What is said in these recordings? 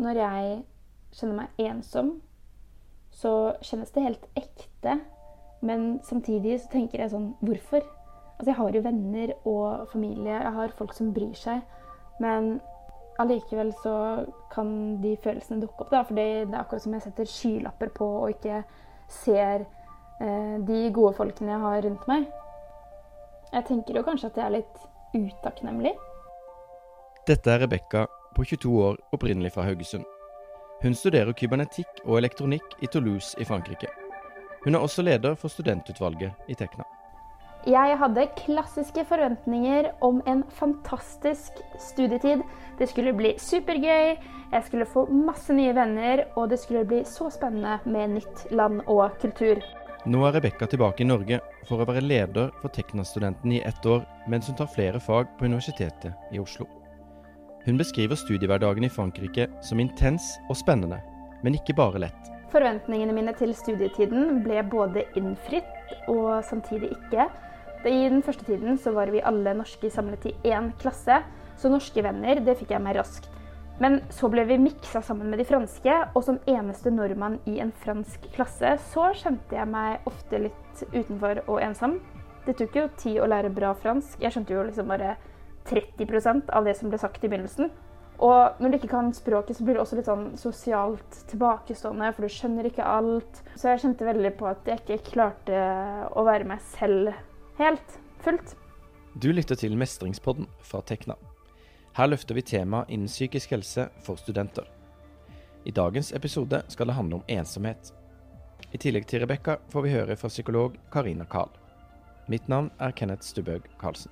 når jeg kjenner meg ensom, så kjennes det helt ekte. Men samtidig så tenker jeg sånn Hvorfor? Altså, jeg har jo venner og familie, jeg har folk som bryr seg. Men allikevel så kan de følelsene dukke opp, da. For det er akkurat som jeg setter skylapper på og ikke ser eh, de gode folkene jeg har rundt meg. Jeg tenker jo kanskje at jeg er litt utakknemlig. Dette er Rebekka på 22 år, opprinnelig fra Haugesund. Hun studerer kybernetikk og elektronikk i Toulouse i Frankrike. Hun er også leder for studentutvalget i Tekna. Jeg hadde klassiske forventninger om en fantastisk studietid. Det skulle bli supergøy, jeg skulle få masse nye venner, og det skulle bli så spennende med nytt land og kultur. Nå er Rebekka tilbake i Norge for å være leder for Tekna-studentene i ett år, mens hun tar flere fag på Universitetet i Oslo. Hun beskriver studiehverdagen i Frankrike som intens og spennende, men ikke bare lett. Forventningene mine til studietiden ble både innfritt og samtidig ikke. I den første tiden så var vi alle norske samlet i én klasse, så norske venner det fikk jeg meg raskt. Men så ble vi miksa sammen med de franske, og som eneste nordmann i en fransk klasse, så kjente jeg meg ofte litt utenfor og ensom. Det tok jo tid å lære bra fransk. Jeg skjønte jo liksom bare 30% av det som ble sagt i begynnelsen. Og når du ikke kan språket, så blir du også litt sånn sosialt tilbakestående, for du skjønner ikke alt. Så jeg kjente veldig på at jeg ikke klarte å være meg selv helt, fullt. Du lytter til Mestringspodden fra Tekna. Her løfter vi tema innen psykisk helse for studenter. I dagens episode skal det handle om ensomhet. I tillegg til Rebekka får vi høre fra psykolog Karina Kahl. Mitt navn er Kenneth Stubøg Karlsen.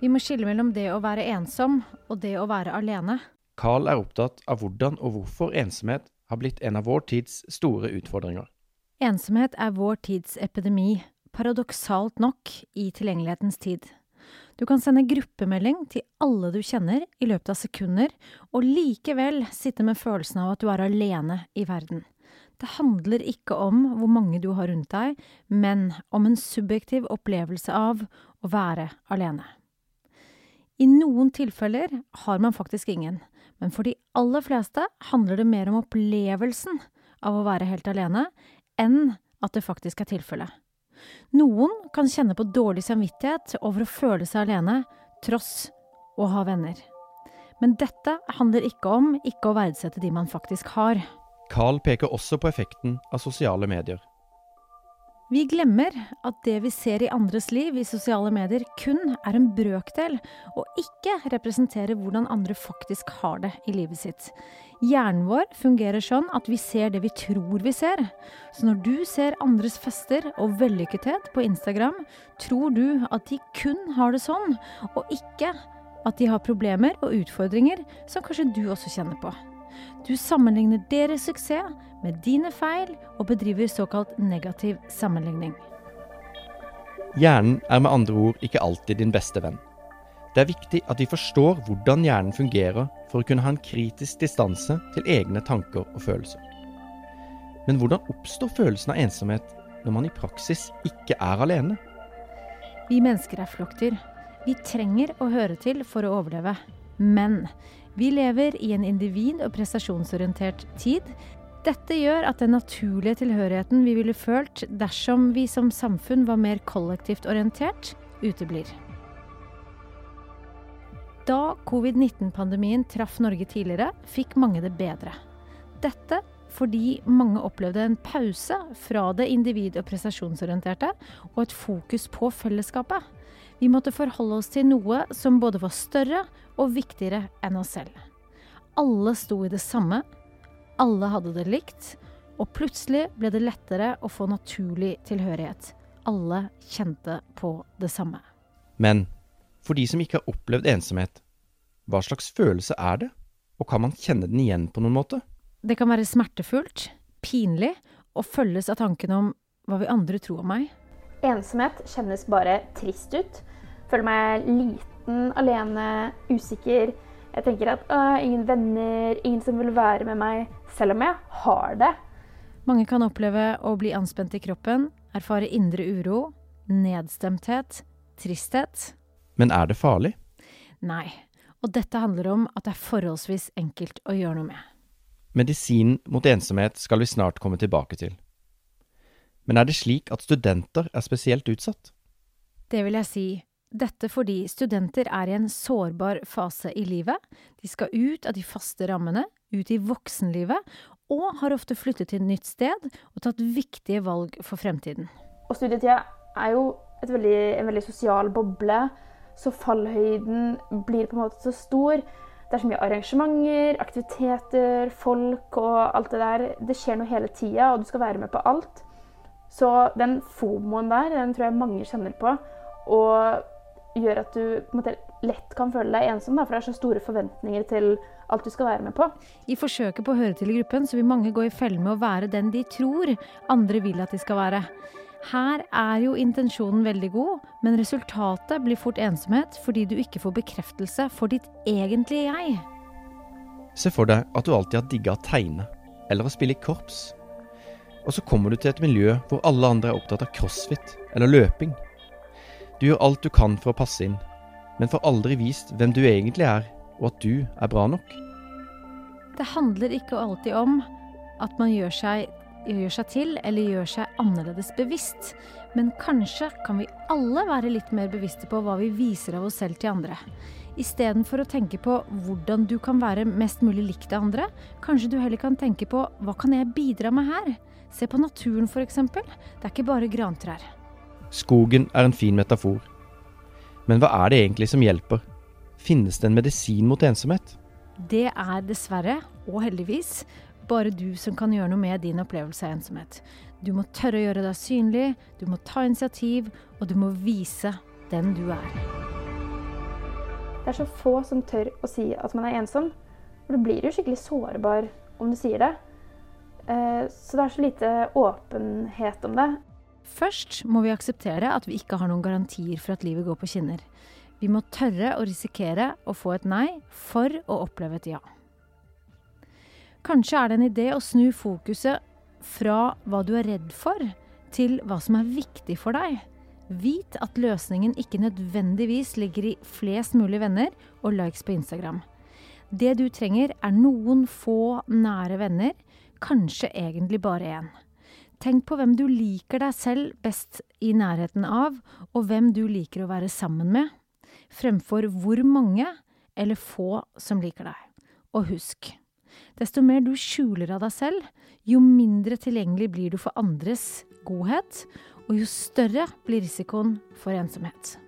Vi må skille mellom det å være ensom og det å være alene. Carl er opptatt av hvordan og hvorfor ensomhet har blitt en av vår tids store utfordringer. Ensomhet er vår tids epidemi, paradoksalt nok i tilgjengelighetens tid. Du kan sende gruppemelding til alle du kjenner i løpet av sekunder, og likevel sitte med følelsen av at du er alene i verden. Det handler ikke om hvor mange du har rundt deg, men om en subjektiv opplevelse av å være alene. I noen tilfeller har man faktisk ingen, men for de aller fleste handler det mer om opplevelsen av å være helt alene, enn at det faktisk er tilfellet. Noen kan kjenne på dårlig samvittighet over å føle seg alene, tross å ha venner. Men dette handler ikke om ikke å verdsette de man faktisk har. Carl peker også på effekten av sosiale medier. Vi glemmer at det vi ser i andres liv i sosiale medier, kun er en brøkdel, og ikke representerer hvordan andre faktisk har det i livet sitt. Hjernen vår fungerer sånn at vi ser det vi tror vi ser. Så når du ser andres fester og vellykkethet på Instagram, tror du at de kun har det sånn, og ikke at de har problemer og utfordringer som kanskje du også kjenner på. Du sammenligner deres suksess med dine feil og bedriver såkalt negativ sammenligning. Hjernen er med andre ord ikke alltid din beste venn. Det er viktig at vi forstår hvordan hjernen fungerer for å kunne ha en kritisk distanse til egne tanker og følelser. Men hvordan oppstår følelsen av ensomhet når man i praksis ikke er alene? Vi mennesker er flokkdyr. Vi trenger å høre til for å overleve. Men vi lever i en individ- og prestasjonsorientert tid. Dette gjør at den naturlige tilhørigheten vi ville følt dersom vi som samfunn var mer kollektivt orientert, uteblir. Da covid-19-pandemien traff Norge tidligere, fikk mange det bedre. Dette fordi mange opplevde en pause fra det individ- og prestasjonsorienterte, og et fokus på fellesskapet. Vi måtte forholde oss til noe som både var større og viktigere enn oss selv. Alle sto i det samme, alle hadde det likt, og plutselig ble det lettere å få naturlig tilhørighet. Alle kjente på det samme. Men for de som ikke har opplevd ensomhet, hva slags følelse er det, og kan man kjenne den igjen på noen måte? Det kan være smertefullt, pinlig, og følges av tanken om hva vil andre tro om meg? Ensomhet kjennes bare trist ut. Føler meg liten, alene, usikker. Jeg tenker at ingen venner, ingen som vil være med meg, selv om jeg har det. Mange kan oppleve å bli anspent i kroppen, erfare indre uro, nedstemthet, tristhet. Men er det farlig? Nei, og dette handler om at det er forholdsvis enkelt å gjøre noe med. Medisinen mot ensomhet skal vi snart komme tilbake til. Men er det slik at studenter er spesielt utsatt? Det vil jeg si. Dette fordi studenter er i en sårbar fase i livet. De skal ut av de faste rammene, ut i voksenlivet, og har ofte flyttet til et nytt sted og tatt viktige valg for fremtiden. Og studietida er jo veldig, en veldig sosial boble, så fallhøyden blir på en måte så stor. Det er så mye arrangementer, aktiviteter, folk og alt det der. Det skjer noe hele tida, og du skal være med på alt. Så den fomoen der, den tror jeg mange kjenner på. Og gjør at du på en måte, lett kan føle deg ensom, da, for det er så store forventninger til alt du skal være med på. I forsøket på å høre til i gruppen så vil mange gå i felle med å være den de tror andre vil at de skal være. Her er jo intensjonen veldig god, men resultatet blir fort ensomhet fordi du ikke får bekreftelse for ditt egentlige jeg. Se for deg at du alltid har digga å tegne, eller å spille i korps. Og så kommer du til et miljø hvor alle andre er opptatt av crossfit eller løping. Du gjør alt du kan for å passe inn, men får aldri vist hvem du egentlig er, og at du er bra nok. Det handler ikke alltid om at man gjør seg, gjør seg til eller gjør seg annerledes bevisst, men kanskje kan vi alle være litt mer bevisste på hva vi viser av oss selv til andre. Istedenfor å tenke på hvordan du kan være mest mulig lik det andre, kanskje du heller kan tenke på hva kan jeg bidra med her? Se på naturen f.eks. Det er ikke bare grantrær. Skogen er en fin metafor. Men hva er det egentlig som hjelper? Finnes det en medisin mot ensomhet? Det er dessverre, og heldigvis, bare du som kan gjøre noe med din opplevelse av ensomhet. Du må tørre å gjøre deg synlig, du må ta initiativ, og du må vise den du er. Det er så få som tør å si at man er ensom. For du blir jo skikkelig sårbar om du sier det. Eh, så det er så lite åpenhet om det. Først må vi akseptere at vi ikke har noen garantier for at livet går på skinner. Vi må tørre å risikere å få et nei for å oppleve et ja. Kanskje er det en idé å snu fokuset fra hva du er redd for, til hva som er viktig for deg. Vit at løsningen ikke nødvendigvis ligger i flest mulig venner og likes på Instagram. Det du trenger, er noen få nære venner, kanskje egentlig bare én. Tenk på hvem du liker deg selv best i nærheten av, og hvem du liker å være sammen med, fremfor hvor mange eller få som liker deg. Og husk, desto mer du skjuler av deg selv, jo mindre tilgjengelig blir du for andres godhet, og jo større blir risikoen for ensomhet.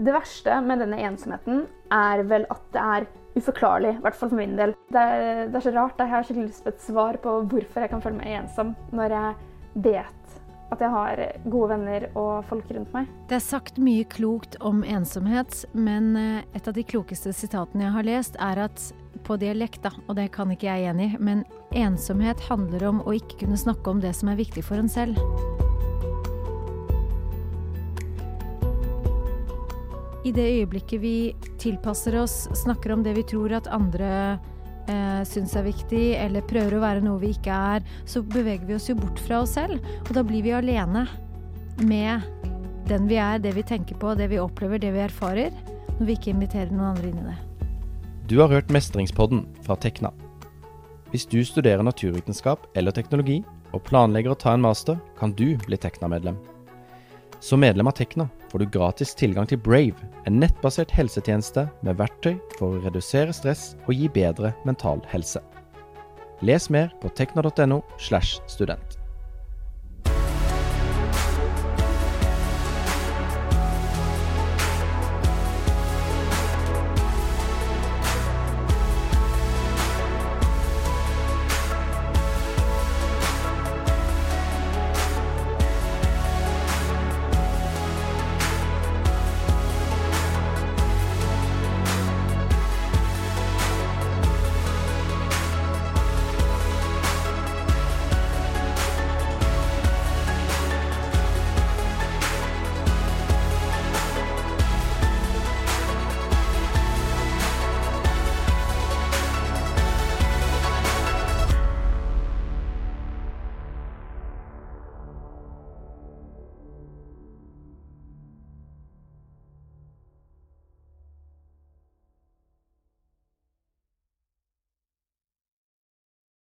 Det verste med denne ensomheten er vel at det er uforklarlig, i hvert fall for min del. Det er, det er, så rart. Jeg har skikkelig lyst på et svar på hvorfor jeg kan føle meg ensom når jeg vet at jeg har gode venner og folk rundt meg. Det er sagt mye klokt om ensomhet, men eh, et av de klokeste sitatene jeg har lest, er at på dialekt, da, og det kan ikke jeg gjengi, men ensomhet handler om å ikke kunne snakke om det som er viktig for en selv. I det øyeblikket vi tilpasser oss, snakker om det vi tror at andre eh, syns er viktig, eller prøver å være noe vi ikke er, så beveger vi oss jo bort fra oss selv. Og da blir vi alene med den vi er, det vi tenker på, det vi opplever, det vi erfarer, når vi ikke inviterer noen andre inn i det. Du har hørt Mestringspodden fra Tekna. Hvis du studerer naturvitenskap eller teknologi, og planlegger å ta en master, kan du bli Tekna-medlem. Som medlem av Tekna får du gratis tilgang til Brave, en nettbasert helsetjeneste med verktøy for å redusere stress og gi bedre mental helse. Les mer på tekna.no slash student.